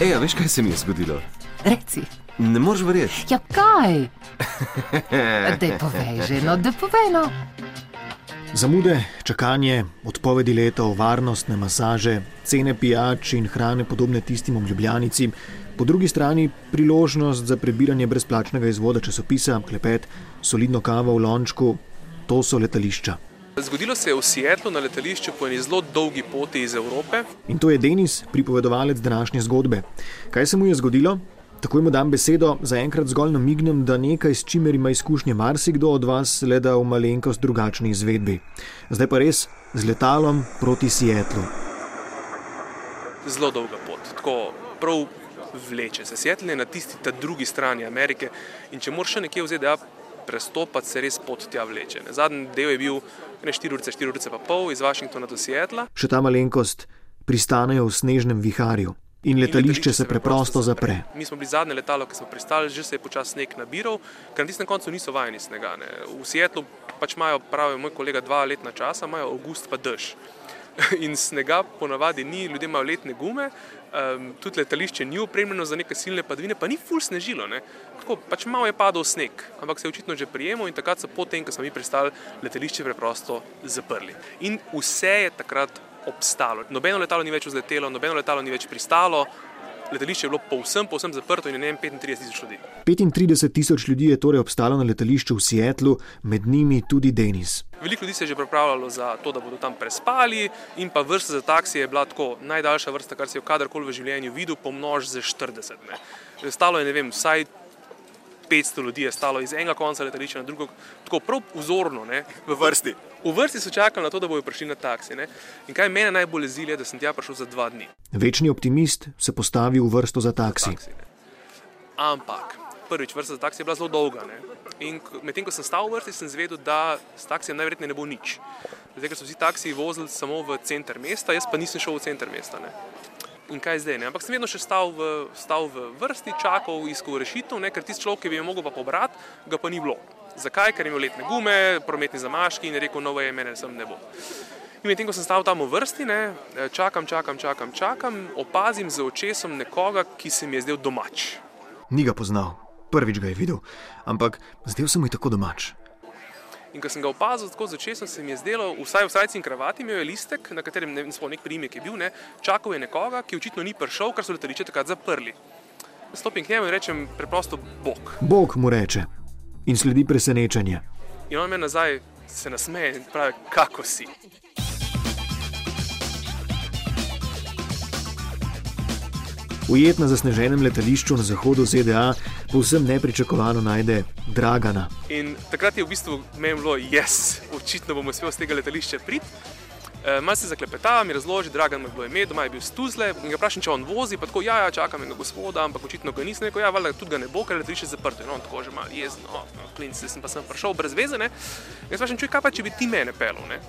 Ej, a veš, kaj se mi je zgodilo? Reci. Ne moreš verjeti. Ja, kaj? Dej povej že, no, da povej no. Zamude, čakanje, odpovedi letov, varnostne masaže, cene pijač in hrane podobne tistim v Ljubljanici, po drugi strani priložnost za prebiranje brezplačnega izvoda časopisa, klepet, solidno kavo v lončku, to so letališča. Zgodilo se je v Seattlu na letališču po eni zelo dolgi poti iz Evrope. In to je Denis, pripovedovalec današnje zgodbe. Kaj se mu je zgodilo? Takoj mu dam besedo, zaenkrat zgolj namignem, da nekaj, s čimer ima izkušnje marsikdo od vas, le da v malenkost drugačni izvedbi. Zdaj pa res z letalom proti Seattlu. Zelo dolga pot, tako prav vleče se. Seattle je na tisti drugi strani Amerike in če moraš še nekje v ZDA prestopati, se res pot tja vleče. Ne. Zadnji del je bil 4 ure, 4 ure pa pol iz Washingtona do Seattla. Še ta malenkost pristanejo v snežnem viharju. In letališče se preprosto zapre. Mi smo bili zadnje letalo, ki smo pristali, že se je počasi sneg nabiral, ker na tistem koncu niso vajeni snega. Ne. V Seattlu pač imajo, pravi moj kolega, dva letna časa, imajo avgust pa dež. In snega ponavadi ni, ljudje imajo letne gume, um, tudi letališče ni opremljeno za neke silne padavine, pa ni ful snežilo. Ne. Tako pač malo je padal sneg, ampak se je očitno že prijemo in takrat so potem, ko smo mi pristali, letališče preprosto zaprli. In vse je takrat obstalo. Nobeno letalo ni več vzletelo, nobeno letalo ni več pristalo. Letališče je bilo povsem, povsem zaprto in je ne vem, 35 tisoč ljudi. 35 tisoč ljudi je torej obstalo na letališču v Seattlu, med njimi tudi Denis. Veliko ljudi se je že pripravljalo za to, da bodo tam prespali, in pa vrsta za taksije je bila tako najdaljša vrsta, kar si jo kadarkoli v življenju videl, pomnož za 40. Ne. Stalo je, ne vem, vsaj 500 ljudi je stalo iz enega konca letališča na drugo, tako prav vzorno, ne, v vrsti. V vrsti so čakali na to, da bodo prišli na taksi. Ne. In kaj mene najbolj zili, je, da sem tja prišel za dva dni. Večni optimist se postavi v vrsto za taksi. taksi Ampak prvič, vrsta za taksi je bila zelo dolga. Ne. In medtem ko sem stal v vrsti, sem zvedel, da s taksijem najverjetneje ne bo nič. Zdaj, ker so vsi taksiji vozili samo v center mesta, jaz pa nisem šel v center mesta. Ne in kaj zdaj. Ne? Ampak sem vedno še stal v, stal v vrsti, čakal, iskal rešitev, ne? ker tisti človek, ki bi jo mogel pa pobrati, ga pa ni bilo. Zakaj? Ker je imel letne gume, prometni zamaški in je rekel, no, je mene sem ne bo. In medtem ko sem stal tam v vrsti, ne, čakam, čakam, čakam, čakam, opazim z očesom nekoga, ki se mi je zdel domač. Ni ga poznal, prvič ga je videl, ampak zdel se mu je tako domač. In ko sem ga opazil tako začetno, se mi je zdelo, vsaj v sajci in kravati imel je listek, na katerem ne vem, nek primek je bil, ne, čakal je nekoga, ki očitno ni prišel, ker so letališče takrat zaprli. Stopim k njemu in rečem preprosto Bog. Bog mu reče in sledi presenečenje. In on me nazaj se nasmeje in pravi, kako si. Ujet na zasneženem letališču na zahodu ZDA povsem nepričakovano najde Dragana. In takrat je v bistvu meni bilo, jaz, očitno bomo uspeli z tega letališča priti. E, Mal se zaklepeta, mi razloži, Dragan je bilo ime, doma je bil stuzle. In ga vprašam, če on vozi, pa tako, ja, ja čakam enega gospoda, ampak očitno ga nisem rekel, ja, valjda tudi ga ne bo, ker je letališče zaprto. In on tako že malo jezen, no, klinci, sem pa sem prišel brez vezene. In sprašujem, čuj, kaj pa če bi ti mene pelil, ne?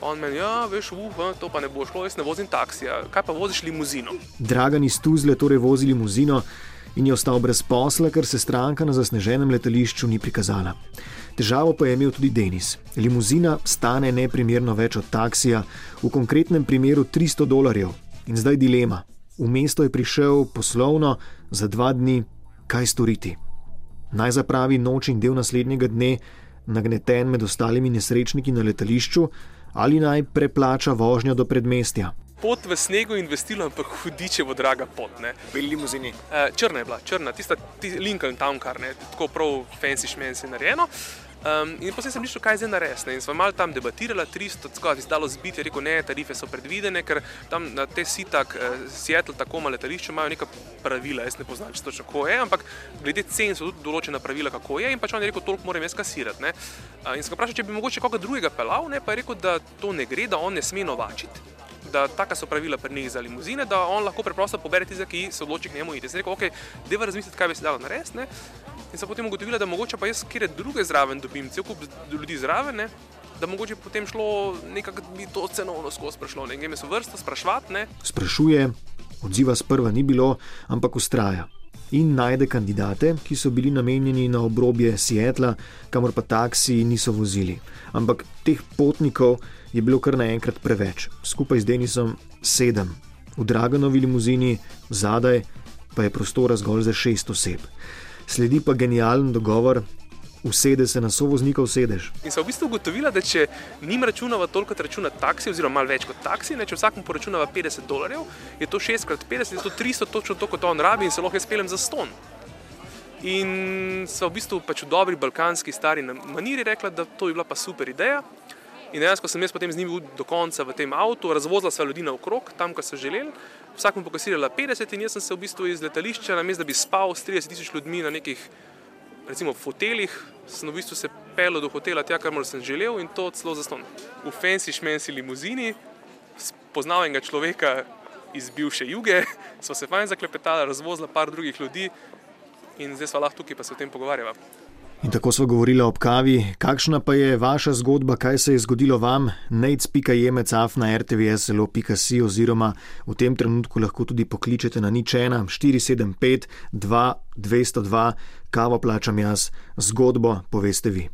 On meni, ja, veš, uf, to pa ne bo šlo, jaz ne vozim taksija, kaj pa voziš limuzino? Dragan iz Tuzle torej vozi limuzino in je ostal brez posla, ker se stranka na zasneženem letališču ni prikazala. Težavo pa je imel tudi Denis. Limuzina stane neprimerno več od taksija, v konkretnem primeru 300 dolarjev. In zdaj dilema. V mesto je prišel poslovno za dva dni, kaj storiti. Naj zapravi noč in del naslednjega dne, nagneten med ostalimi nesrečniki na letališču, ali naj preplača vožnjo do predmestja. Pot v snegu in vestilo, ampak hudičevo draga pot. Bili limuzini. E, črna je bila, črna, tista ti Lincoln Town car, ne, tako prav fancy šmenci narejeno. Um, in potem sem mislil, kaj zdaj narediti. In smo malo tam debatirali, 300, tako da se je zbiti, rekel, ne, tarife so predvidene, ker tam na te sitak, uh, Seattle, tako malo letališče, imajo neka pravila. Jaz ne poznam, če to še kako je, ampak glede cen so tudi določena pravila, kako je. In pač on je rekel, toliko moram jaz kasirati. Uh, in sem ga vprašal, če bi mogoče koga drugega pelal, ne, pa je rekel, da to ne gre, da on ne sme novačiti. Da taka so pravila pri njih za limuzine, da on lahko preprosto pobere tiste, ki se odloči k njemu iti. Sem rekel, ok, deva razmisliti, kaj bi se dalo narediti. In sem potem ugotovila, da mogoče pa jaz kjer druge zraven dobim, cel kup ljudi zraven, ne? da mogoče potem šlo nekako bi to cenovno skozi prišlo. Ne gremo se vrsta sprašvati. Sprašuje, odziva sprva ni bilo, ampak ustraja. In najde kandidate, ki so bili namenjeni na obrobje Seattla, kamor pa taksi niso vozili. Ampak teh potnikov je bilo kar naenkrat preveč. Skupaj z Denisom sedem, v Draganovi limuzini, zadaj pa je prostora zgolj za šest oseb. Sledi pa genijalen dogovor. Usede se na sovoznikov sedež. In sem v bistvu ugotovila, da če njim računava toliko, kot računa taksi, oziroma malo več kot taksi, ne, če vsakmu poračunava 50 dolarjev, je to 6 krat 50, je to 300, točno to, kot on rabi in se lahko jaz peljem za ston. In so v bistvu pač v dobri balkanski stari maniri rekla, da to bi bila pa super ideja. In dejansko sem jaz potem z njimi do konca v tem avtu, razvozila sva ljudi naokrog, tam, kar so želeli, vsak mu pokasirala 50 in jaz sem se v bistvu iz letališča, namesto da bi spal s 30 tisoč ljudmi na nekih, recimo, foteljih, sem v bistvu se pel do hotela tja, kar sem želel in to celo za ston. V fancy šmensi limuzini, poznal enega človeka iz bivše juge, smo se fajn zaklepetali, razvozila par drugih ljudi in zdaj smo lahko tukaj, pa se o tem pogovarjava. In tako smo govorili ob kavi. Kakšna pa je vaša zgodba, kaj se je zgodilo vam? Nec.jemec.af na rtvslo.si oziroma v tem trenutku lahko tudi pokličete na nič 1 475 202, kavo plačam jaz, zgodbo poveste vi.